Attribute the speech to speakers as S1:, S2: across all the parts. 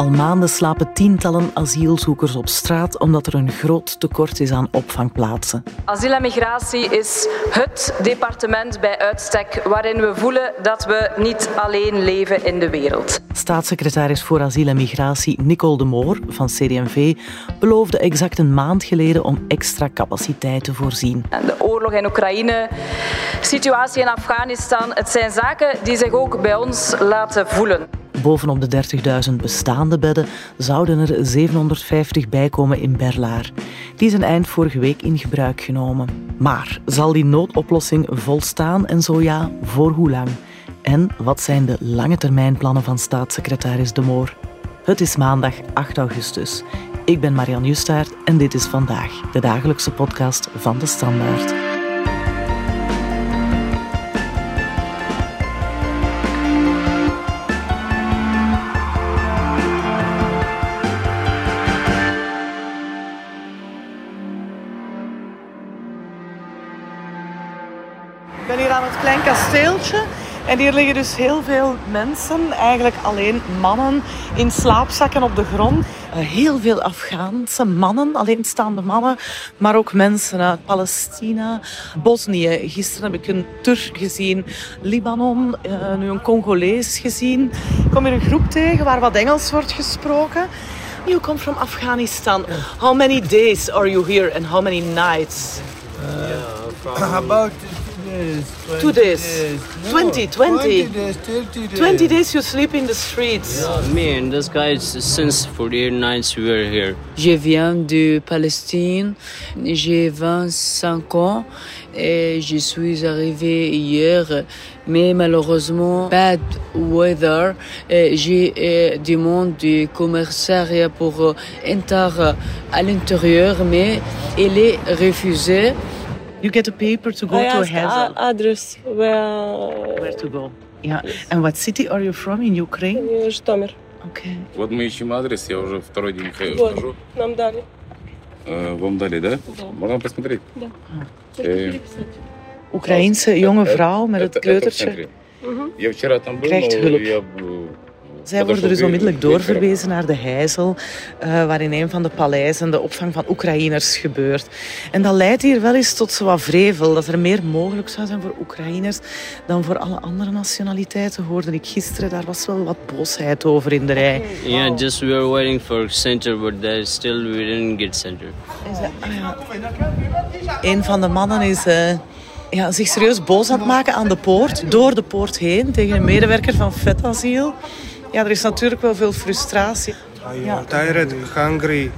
S1: Al maanden slapen tientallen asielzoekers op straat omdat er een groot tekort is aan opvangplaatsen.
S2: Asiel en migratie is het departement bij uitstek waarin we voelen dat we niet alleen leven in de wereld.
S1: Staatssecretaris voor asiel en migratie Nicole de Moor van CD&V beloofde exact een maand geleden om extra capaciteit te voorzien.
S2: En de oorlog in Oekraïne, situatie in Afghanistan, het zijn zaken die zich ook bij ons laten voelen.
S1: Bovenop de 30.000 bestaande bedden zouden er 750 bijkomen in Berlaar. Die zijn eind vorige week in gebruik genomen. Maar zal die noodoplossing volstaan en zo ja, voor hoe lang? En wat zijn de lange termijnplannen van staatssecretaris De Moor? Het is maandag 8 augustus. Ik ben Marianne Justaert en dit is vandaag de dagelijkse podcast van de Standaard. Ben hier aan het klein kasteeltje. En hier liggen dus heel veel mensen, eigenlijk alleen mannen, in slaapzakken op de grond. Uh, heel veel Afghaanse mannen, alleenstaande mannen, maar ook mensen uit Palestina, Bosnië. Gisteren heb ik een Turk gezien, Libanon, uh, nu een Congolees gezien. Ik kom hier een groep tegen waar wat Engels wordt gesproken. You come from Afghanistan. How many days are you here and how many nights?
S3: Uh, about days.
S1: Two days.
S3: No,
S1: 20, 20.
S3: 20 days, 30 days.
S1: 20 days you sleep in the streets.
S4: Me and this guy, since 48 nights we are here.
S5: Je viens de Palestine, j'ai 25 ans et je suis arrivé hier, mais malheureusement, bad weather. J'ai euh, demandé du commissariat pour euh, entrer à l'intérieur, mais il est refusé.
S1: You get a paper to go
S6: I
S1: to Hazel.
S6: a- address where
S1: Where to go? Yeah. And what city are you from in Ukraine?
S6: uh, Житомир.
S1: Okay.
S7: Вот мы ищем адрес, я уже второй день хожу.
S6: Вот.
S7: хожу.
S6: Нам дали.
S7: Э, Вам дали, да? Можно посмотреть?
S6: Только
S7: Э,
S6: переписать.
S1: Oekraïense jonge
S7: Это-
S1: vrouw met het
S7: это- это в центре. Я вчера там был, но я э,
S1: Zij worden dus onmiddellijk doorverwezen naar de Heizel, eh, waar in een van de paleizen de opvang van Oekraïners gebeurt. En dat leidt hier wel eens tot zo wat vrevel, dat er meer mogelijk zou zijn voor Oekraïners dan voor alle andere nationaliteiten, hoorde ik gisteren. Daar was wel wat boosheid over in de rij.
S4: Yeah, just we were waiting for center, but there still we didn't get center.
S1: Ah, ja. Een van de mannen is eh, ja, zich serieus boos aan het maken aan de poort, door de poort heen, tegen een medewerker van Vetasiel. Ja, er is natuurlijk wel veel frustratie.
S3: I'm tired, hungry,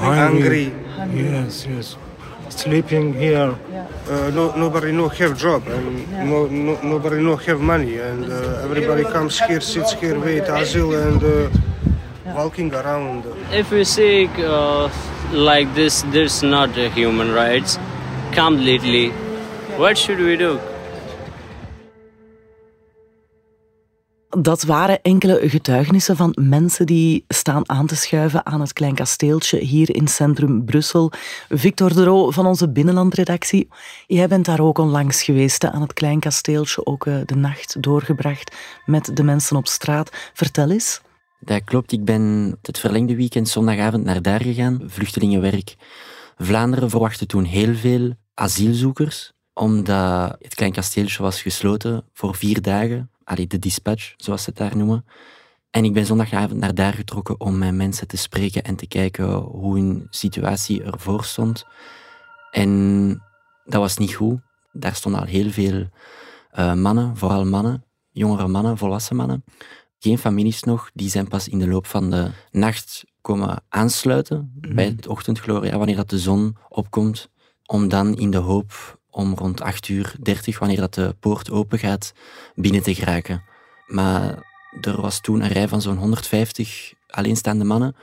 S8: hungry.
S3: angry.
S8: Yes, yes. Sleeping here.
S3: Uh, no, nobody no have job and no, no, nobody no have money and uh, everybody comes here, sits here, wait asylum and uh, walking around.
S4: If we say uh, like this, there's not a human rights completely. What should we do?
S1: Dat waren enkele getuigenissen van mensen die staan aan te schuiven aan het Klein Kasteeltje hier in centrum Brussel. Victor de Roo van onze binnenlandredactie, jij bent daar ook onlangs geweest aan het Klein Kasteeltje, ook eh, de nacht doorgebracht met de mensen op straat. Vertel eens.
S9: Dat klopt, ik ben het verlengde weekend zondagavond naar daar gegaan, vluchtelingenwerk. Vlaanderen verwachtte toen heel veel asielzoekers, omdat het klein kasteeltje was gesloten voor vier dagen. Allee, de dispatch, zoals ze het daar noemen. En ik ben zondagavond naar daar getrokken om met mensen te spreken en te kijken hoe hun situatie ervoor stond. En dat was niet goed. Daar stonden al heel veel eh, mannen, vooral mannen, jongere mannen, volwassen mannen geen families nog. Die zijn pas in de loop van de nacht komen aansluiten bij het ochtendgloria, wanneer dat de zon opkomt, om dan in de hoop om rond 8 uur 30, wanneer dat de poort open gaat, binnen te geraken. Maar er was toen een rij van zo'n 150 alleenstaande mannen.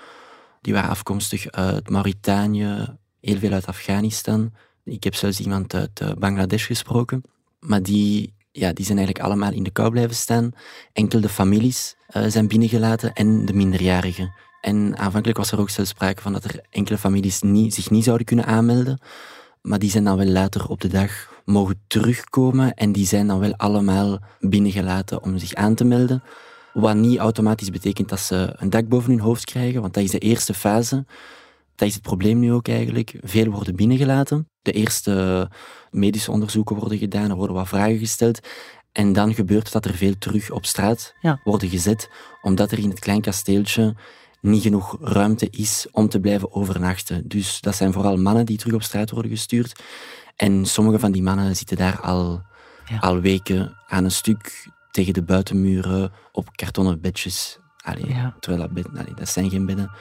S9: Die waren afkomstig uit Mauritanië, heel veel uit Afghanistan. Ik heb zelfs iemand uit eh, Bangladesh gesproken. Maar die, ja, die zijn eigenlijk allemaal in de kou blijven staan. Enkel de families eh, zijn binnengelaten en de minderjarigen. En aanvankelijk was er ook zelfs sprake van dat er enkele families zich niet zouden kunnen aanmelden. Maar die zijn dan wel later op de dag mogen terugkomen en die zijn dan wel allemaal binnengelaten om zich aan te melden. Wat niet automatisch betekent dat ze een dak boven hun hoofd krijgen, want dat is de eerste fase. Dat is het probleem nu ook eigenlijk. Veel worden binnengelaten. De eerste medische onderzoeken worden gedaan, er worden wat vragen gesteld. En dan gebeurt dat er veel terug op straat
S1: Ja.
S9: worden gezet, omdat er in het klein kasteeltje niet genoeg ruimte is om te blijven overnachten. Dus dat zijn vooral mannen die terug op straat worden gestuurd. En sommige van die mannen zitten daar al,
S1: Ja.
S9: al weken aan een stuk tegen de buitenmuren op kartonnen bedjes. Allee,
S1: Ja.
S9: Terwijl dat, bed, allee, dat zijn geen bedden.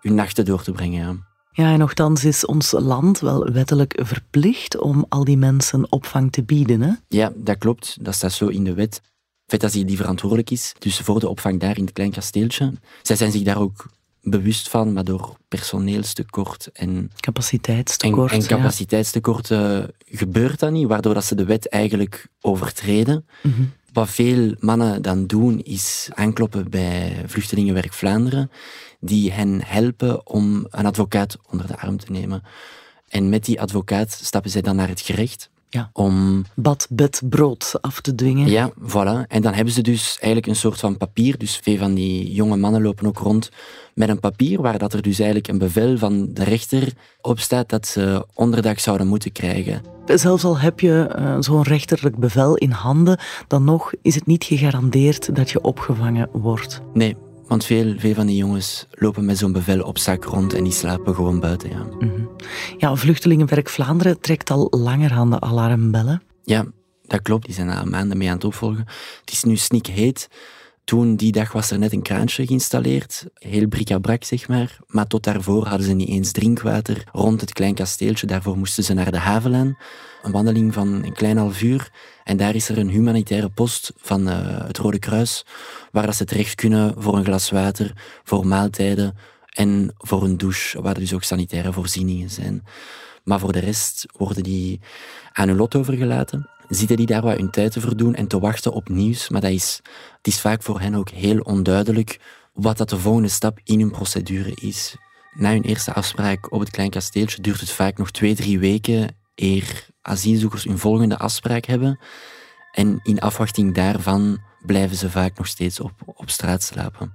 S9: Hun nachten door te brengen. Ja.
S1: Ja, en nogthans is ons land wel wettelijk verplicht om al die mensen opvang te bieden. Hè?
S9: Ja, dat klopt. Dat staat zo in de wet. Het feit dat hij die verantwoordelijk is, dus voor de opvang daar in het klein kasteeltje. Zij zijn zich daar ook bewust van, maar door personeelstekort en,
S1: Capaciteitstekort.
S9: en capaciteitstekort eh, gebeurt dat niet, waardoor dat ze de wet eigenlijk overtreden.
S1: Mhm.
S9: Wat veel mannen dan doen, is aankloppen bij Vluchtelingenwerk Vlaanderen, die hen helpen om een advocaat onder de arm te nemen. En met die advocaat stappen zij dan naar het gerecht
S1: Ja.
S9: om
S1: Bad, bed, brood af te dwingen.
S9: ja, voilà. En dan hebben ze dus eigenlijk een soort van papier. Dus veel van die jonge mannen lopen ook rond met een papier waar dat er dus eigenlijk een bevel van de rechter op staat dat ze onderdak zouden moeten krijgen.
S1: Zelfs al heb je eh, zo'n rechterlijk bevel in handen, dan nog is het niet gegarandeerd dat je opgevangen wordt.
S9: Nee, want veel, veel van die jongens lopen met zo'n bevel op zak rond en die slapen gewoon buiten. Ja,
S1: Ja, Vluchtelingenwerk Vlaanderen trekt al langer aan de alarmbellen.
S9: ja dat klopt. Die zijn al maanden mee aan het opvolgen. Het is nu snikheet. Toen, die dag, was er net een kraantje geïnstalleerd. Heel bric-à-brac, zeg maar. Maar tot daarvoor hadden ze niet eens drinkwater rond het klein kasteeltje. Daarvoor moesten ze naar de havenlijn. Een wandeling van een klein half uur. En daar is er een humanitaire post van eh, het Rode Kruis, waar dat ze terecht kunnen voor een glas water, voor maaltijden en voor een douche, waar dus ook sanitaire voorzieningen zijn. Maar voor de rest worden die aan hun lot overgelaten. Zitten die daar wat hun tijd te verdoen en te wachten op nieuws. Maar dat is, het is vaak voor hen ook heel onduidelijk wat dat de volgende stap in hun procedure is. Na hun eerste afspraak op het klein kasteeltje duurt het vaak nog twee, drie weken eer asielzoekers hun volgende afspraak hebben. En in afwachting daarvan blijven ze vaak nog steeds op, op straat slapen.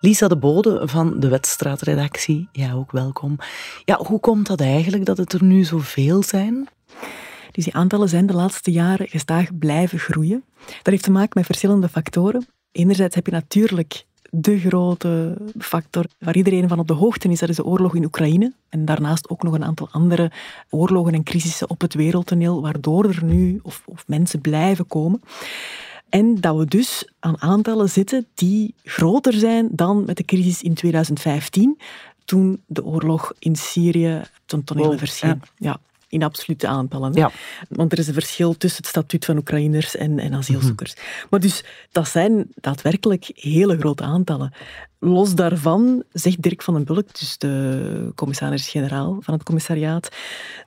S1: Lisa de Bode van de Wedstraatredactie, ja ook welkom. Ja, hoe komt dat eigenlijk dat het er nu zoveel zijn?
S10: Dus die aantallen zijn de laatste jaren gestaag blijven groeien. Dat heeft te maken met verschillende factoren. Enerzijds heb je natuurlijk de grote factor waar iedereen van op de hoogte is, dat is de oorlog in Oekraïne. En daarnaast ook nog een aantal andere oorlogen en crisissen op het wereldtoneel, waardoor er nu of, of mensen blijven komen. En dat we dus aan aantallen zitten die groter zijn dan met de crisis in 2015, toen de oorlog in Syrië ten tonele
S1: Wow,
S10: verscheen.
S1: ja.
S10: Ja. In absolute aantallen.
S1: Ja.
S10: Want er is een verschil tussen het statuut van Oekraïners en, en asielzoekers. Maar dus, dat zijn daadwerkelijk hele grote aantallen. Los daarvan zegt Dirk van den Bulk, dus de commissaris-generaal van het commissariaat,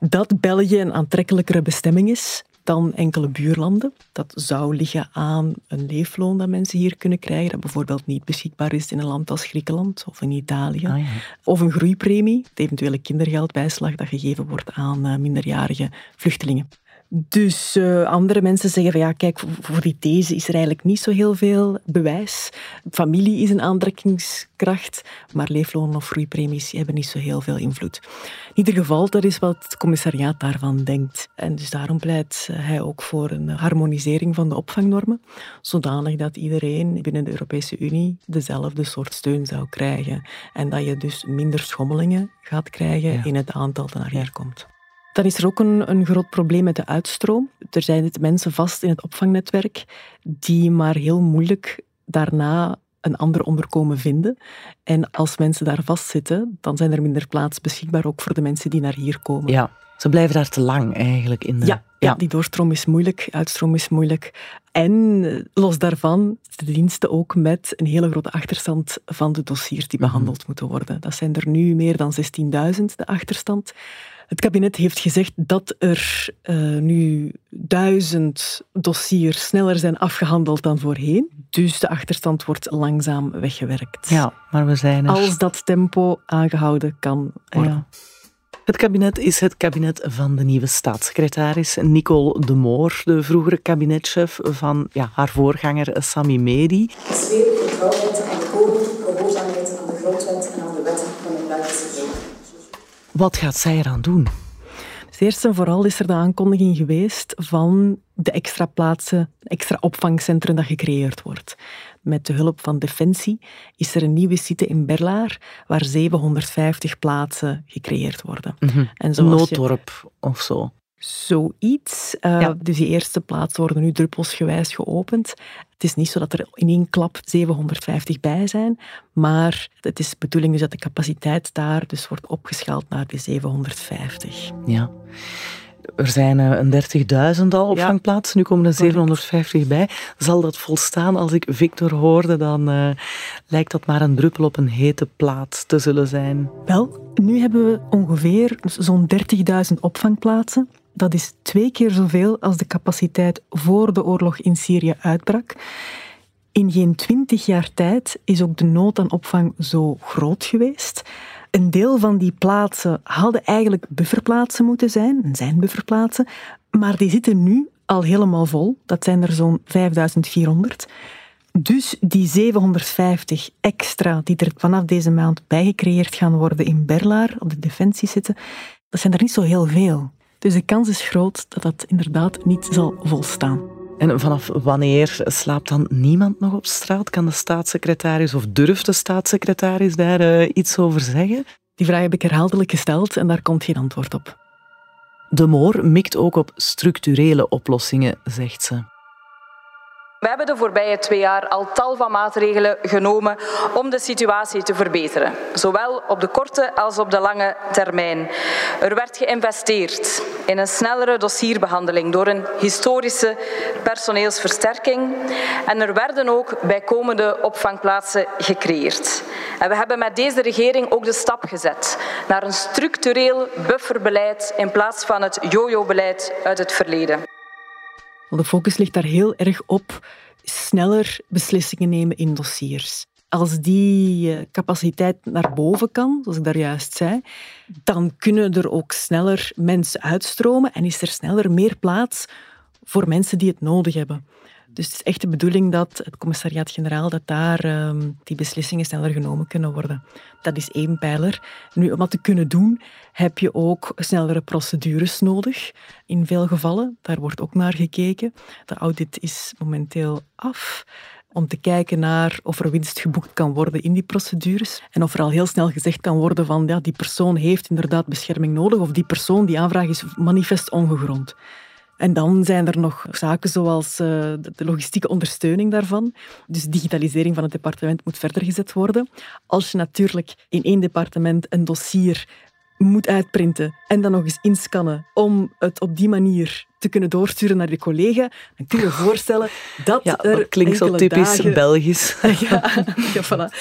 S10: dat België een aantrekkelijkere bestemming is dan enkele buurlanden. Dat zou liggen aan een leefloon dat mensen hier kunnen krijgen, dat bijvoorbeeld niet beschikbaar is in een land als Griekenland of in Italië.
S1: Ah, ja.
S10: Of een groeipremie, de eventuele kindergeldbijslag dat gegeven wordt aan eh, minderjarige vluchtelingen. Dus eh, andere mensen zeggen van ja, kijk, voor- die these is er eigenlijk niet zo heel veel bewijs. Familie is een aantrekkingskracht, maar leefloon of groeipremies hebben niet zo heel veel invloed. In ieder geval, dat is wat het commissariaat daarvan denkt. En dus daarom pleit eh, hij ook voor een harmonisering van de opvangnormen, zodanig dat iedereen binnen de Europese Unie dezelfde soort steun zou krijgen. En dat je dus minder schommelingen gaat krijgen
S1: Ja.
S10: in het aantal dat naar hier komt. Dan is er ook een, een groot probleem met de uitstroom. Er zijn mensen vast in het opvangnetwerk die maar heel moeilijk daarna een ander onderkomen vinden. En als mensen daar vastzitten, dan zijn er minder plaats beschikbaar ook voor de mensen die naar hier komen.
S1: Ja, ze blijven daar te lang eigenlijk in de...
S10: Ja, ja, die doorstroom is moeilijk, uitstroom is moeilijk. En eh, los daarvan, de diensten ook met een hele grote achterstand van de dossiers die behandeld moeten worden. Dat zijn er nu meer dan 16.000, de achterstand. Het kabinet heeft gezegd dat er eh, nu duizend dossiers sneller zijn afgehandeld dan voorheen. Dus de achterstand wordt langzaam weggewerkt.
S1: Ja, maar we zijn er.
S10: Als dat tempo aangehouden kan worden.
S1: Ja. Het kabinet is het kabinet van de nieuwe staatssecretaris Nicole de Moor, de vroegere kabinetchef van ja, haar voorganger Sami Medi.
S11: Sfeer, vertrouwelijkheid aan de code, gehoorzaamheid aan de grondwet en aan de wetten van het Belgische volk.
S1: Wat gaat zij eraan doen?
S10: Dus eerst en vooral is er de aankondiging geweest van de extra plaatsen, extra opvangcentrum dat gecreëerd wordt. Met de hulp van Defensie is er een nieuwe site in Berlaar waar 750 plaatsen gecreëerd worden.
S1: Mm
S10: En
S1: nooddorp of zo.
S10: Zoiets. Uh, Dus die eerste plaatsen worden nu druppelsgewijs geopend. Het is niet zo dat er in één klap 750 bij zijn, maar het is de bedoeling dus dat de capaciteit daar dus wordt opgeschaald naar de 750.
S1: Ja. Er zijn uh, een 30.000 al opvangplaatsen, nu komen er 750 bij. Zal dat volstaan? Als ik Victor hoorde, dan uh, lijkt dat maar een druppel op een hete plaat te zullen zijn.
S10: Wel, nu hebben we ongeveer zo'n 30.000 opvangplaatsen. Dat is twee keer zoveel als de capaciteit voor de oorlog in Syrië uitbrak. In geen twintig jaar tijd is ook de nood aan opvang zo groot geweest. Een deel van die plaatsen hadden eigenlijk bufferplaatsen moeten zijn, zijn bufferplaatsen, maar die zitten nu al helemaal vol. Dat zijn er zo'n 5400. Dus die 750 extra die er vanaf deze maand bijgecreëerd gaan worden in Berlaar, op de defensie zitten, dat zijn er niet zo heel veel. Dus de kans is groot dat dat inderdaad niet zal volstaan.
S1: En vanaf wanneer slaapt dan niemand nog op straat? Kan de staatssecretaris of durft de staatssecretaris daar uh, iets over zeggen?
S10: Die vraag heb ik herhaaldelijk gesteld en daar komt geen antwoord op.
S1: De Moor mikt ook op structurele oplossingen, zegt ze.
S2: We hebben de voorbije twee jaar al tal van maatregelen genomen om de situatie te verbeteren, zowel op de korte als op de lange termijn. Er werd geïnvesteerd in een snellere dossierbehandeling door een historische personeelsversterking en er werden ook bijkomende opvangplaatsen gecreëerd. En we hebben met deze regering ook de stap gezet naar een structureel bufferbeleid in plaats van het jojo-beleid uit het verleden.
S10: De focus ligt daar heel erg op sneller beslissingen nemen in dossiers. Als die eh, capaciteit naar boven kan, zoals ik daar juist zei, dan kunnen er ook sneller mensen uitstromen en is er sneller meer plaats voor mensen die het nodig hebben. Dus het is echt de bedoeling dat het commissariaat-generaal, dat daar um, die beslissingen sneller genomen kunnen worden. Dat is één pijler. Nu, om dat te kunnen doen, heb je ook snellere procedures nodig. In veel gevallen, daar wordt ook naar gekeken. De audit is momenteel af om te kijken naar of er winst geboekt kan worden in die procedures. En of er al heel snel gezegd kan worden van ja, die persoon heeft inderdaad bescherming nodig of die persoon, die aanvraag is manifest ongegrond. En dan zijn er nog zaken zoals uh, de logistieke ondersteuning daarvan. Dus digitalisering van het departement moet verder gezet worden. Als je natuurlijk in één departement een dossier moet uitprinten en dan nog eens inscannen om het op die manier te kunnen doorsturen naar de collega, dan kun je je voorstellen dat
S1: ja,
S10: er
S1: dat klinkt zo typisch
S10: dagen,
S1: Belgisch.
S10: ja, ja, voilà,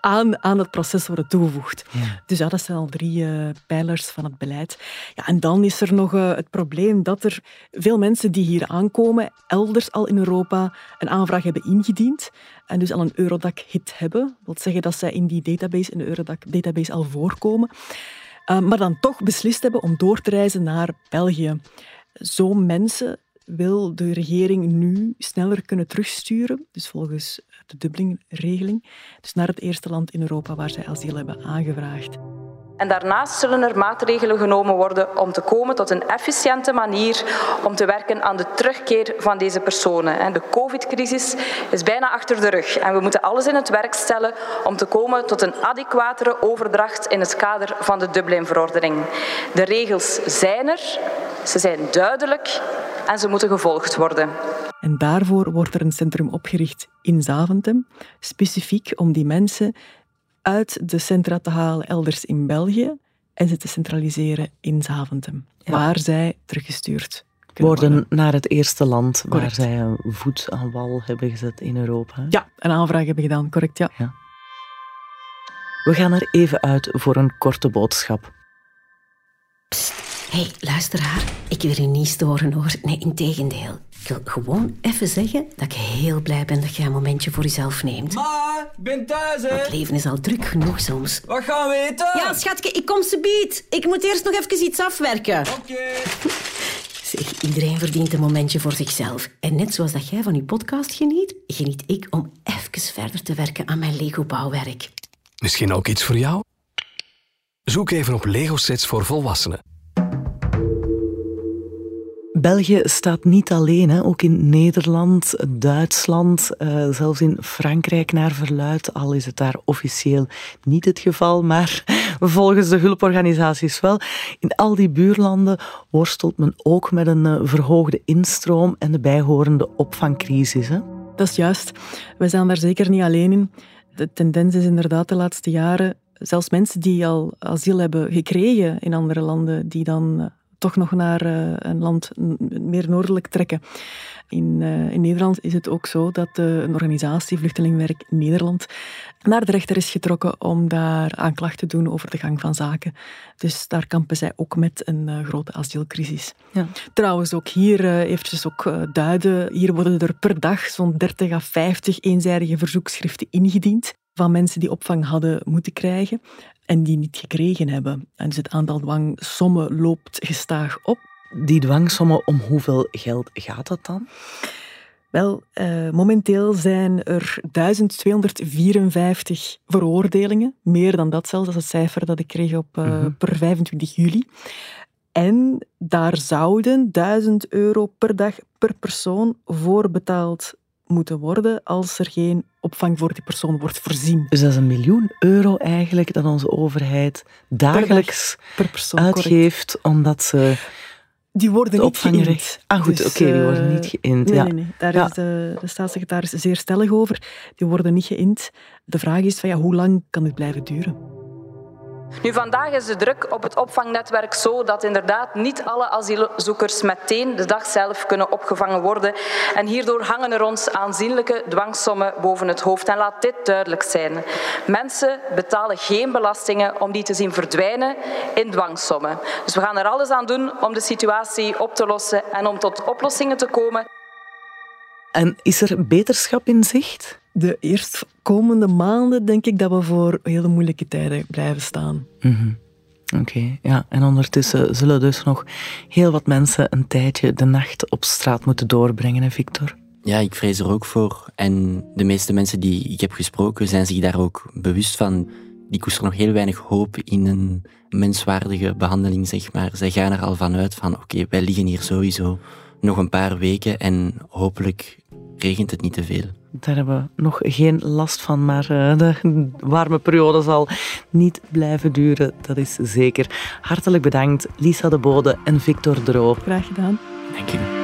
S10: aan, aan het proces worden toegevoegd.
S1: Ja.
S10: Dus ja, dat zijn al drie uh, pijlers van het beleid. Ja, en dan is er nog uh, het probleem dat er veel mensen die hier aankomen, elders al in Europa, een aanvraag hebben ingediend en dus al een Eurodac-hit hebben. Dat wil zeggen dat zij in die database, in de Eurodac-database al voorkomen. Uh, maar dan toch beslist hebben om door te reizen naar België. Zo'n mensen wil de regering nu sneller kunnen terugsturen, dus volgens de Dublin-regeling, dus naar het eerste land in Europa waar zij asiel hebben aangevraagd.
S2: En daarnaast zullen er maatregelen genomen worden om te komen tot een efficiënte manier om te werken aan de terugkeer van deze personen. De COVID-crisis is bijna achter de rug en we moeten alles in het werk stellen om te komen tot een adequatere overdracht in het kader van de Dublin-verordening. De regels zijn er, ze zijn duidelijk en ze moeten gevolgd worden.
S10: En daarvoor wordt er een centrum opgericht in Zaventem, specifiek om die mensen uit de centra te halen elders in België en ze te centraliseren in Zaventem, ja. waar zij teruggestuurd
S1: worden,
S10: worden.
S1: naar het eerste land
S10: Correct.
S1: waar zij een voet aan wal hebben gezet in Europa.
S10: Ja, een aanvraag hebben gedaan, correct, ja.
S1: ja. We gaan er even uit voor een korte boodschap.
S12: Hey, luisteraar. Ik wil je niet storen hoor. Nee, integendeel. Ik wil gewoon even zeggen dat ik heel blij ben dat je een momentje voor jezelf neemt.
S13: Ma, ik ben thuis, hè.
S12: Het leven is al druk genoeg soms.
S13: Wat gaan we eten?
S12: Ja, schatje, ik kom ze bied. Ik moet eerst nog even iets afwerken.
S13: Oké.
S12: Zeg, iedereen verdient een momentje voor zichzelf. En net zoals dat jij van je podcast geniet, geniet ik om even verder te werken aan mijn Lego-bouwwerk.
S14: Misschien ook iets voor jou? Zoek even op Lego sets voor volwassenen.
S1: België staat niet alleen, hè. ook in Nederland, Duitsland, uh, zelfs in Frankrijk naar verluid, al is het daar officieel niet het geval, maar volgens de hulporganisaties wel. In al die buurlanden worstelt men ook met een uh, verhoogde instroom en de bijhorende opvangcrisis. Hè.
S10: Dat is juist. We zijn daar zeker niet alleen in. De tendens is inderdaad de laatste jaren, zelfs mensen die al asiel hebben gekregen in andere landen, die dan uh, toch nog naar uh, een land meer noordelijk trekken. In, uh, in, Nederland is het ook zo dat uh, een organisatie, Vluchtelingenwerk Nederland, naar de rechter is getrokken om daar aanklacht te doen over de gang van zaken. Dus daar kampen zij ook met een grote asielcrisis. Ja. Trouwens, ook hier eventjes ook duiden, hier worden er per dag zo'n 30 à 50 eenzijdige verzoekschriften ingediend van mensen die opvang hadden moeten krijgen en die niet gekregen hebben. En dus het aantal dwangsommen loopt gestaag op.
S1: Die dwangsommen, om hoeveel geld gaat het dan?
S10: Wel, uh, momenteel zijn er 1254 veroordelingen. Meer dan dat zelfs, dat is het cijfer dat ik kreeg op, uh, mm-hmm. per 25 juli. En daar zouden 1000 euro per dag per persoon voor betaald moeten worden als er geen opvang voor die persoon wordt voorzien.
S1: Dus dat is een miljoen euro eigenlijk dat onze overheid dagelijks
S10: per persoon,
S1: uitgeeft
S10: correct.
S1: omdat ze
S10: die worden niet geïnd.
S1: Ah goed,
S10: dus,
S1: oké, okay, die worden niet geïnd.
S10: Nee,
S1: ja.
S10: nee, nee. Daar
S1: ja.
S10: is de, de, staatssecretaris zeer stellig over. Die worden niet geïnd. De vraag is van ja, hoe lang kan dit blijven duren?
S2: Nu, vandaag is de druk op het opvangnetwerk zo dat inderdaad niet alle asielzoekers meteen de dag zelf kunnen opgevangen worden. En hierdoor hangen er ons aanzienlijke dwangsommen boven het hoofd. En laat dit duidelijk zijn. Mensen betalen geen belastingen om die te zien verdwijnen in dwangsommen. Dus we gaan er alles aan doen om de situatie op te lossen en om tot oplossingen te komen.
S1: En is er beterschap in zicht?
S10: De eerstkomende maanden denk ik dat we voor hele moeilijke tijden blijven staan.
S1: Mm -hmm. Oké, okay, ja. En ondertussen zullen dus nog heel wat mensen een tijdje de nacht op straat moeten doorbrengen, hè, Victor?
S9: Ja, ik vrees er ook voor. En de meeste mensen die ik heb gesproken zijn zich daar ook bewust van. Die koesteren nog heel weinig hoop in een menswaardige behandeling, zeg maar. Zij gaan er al vanuit van, oké, okay, wij liggen hier sowieso nog een paar weken en hopelijk regent het niet te veel.
S1: Daar hebben we nog geen last van, maar uh, de warme periode zal niet blijven duren, dat is zeker. Hartelijk bedankt, Lisa de Bode en Victor Droo.
S10: Graag gedaan.
S9: Dank je.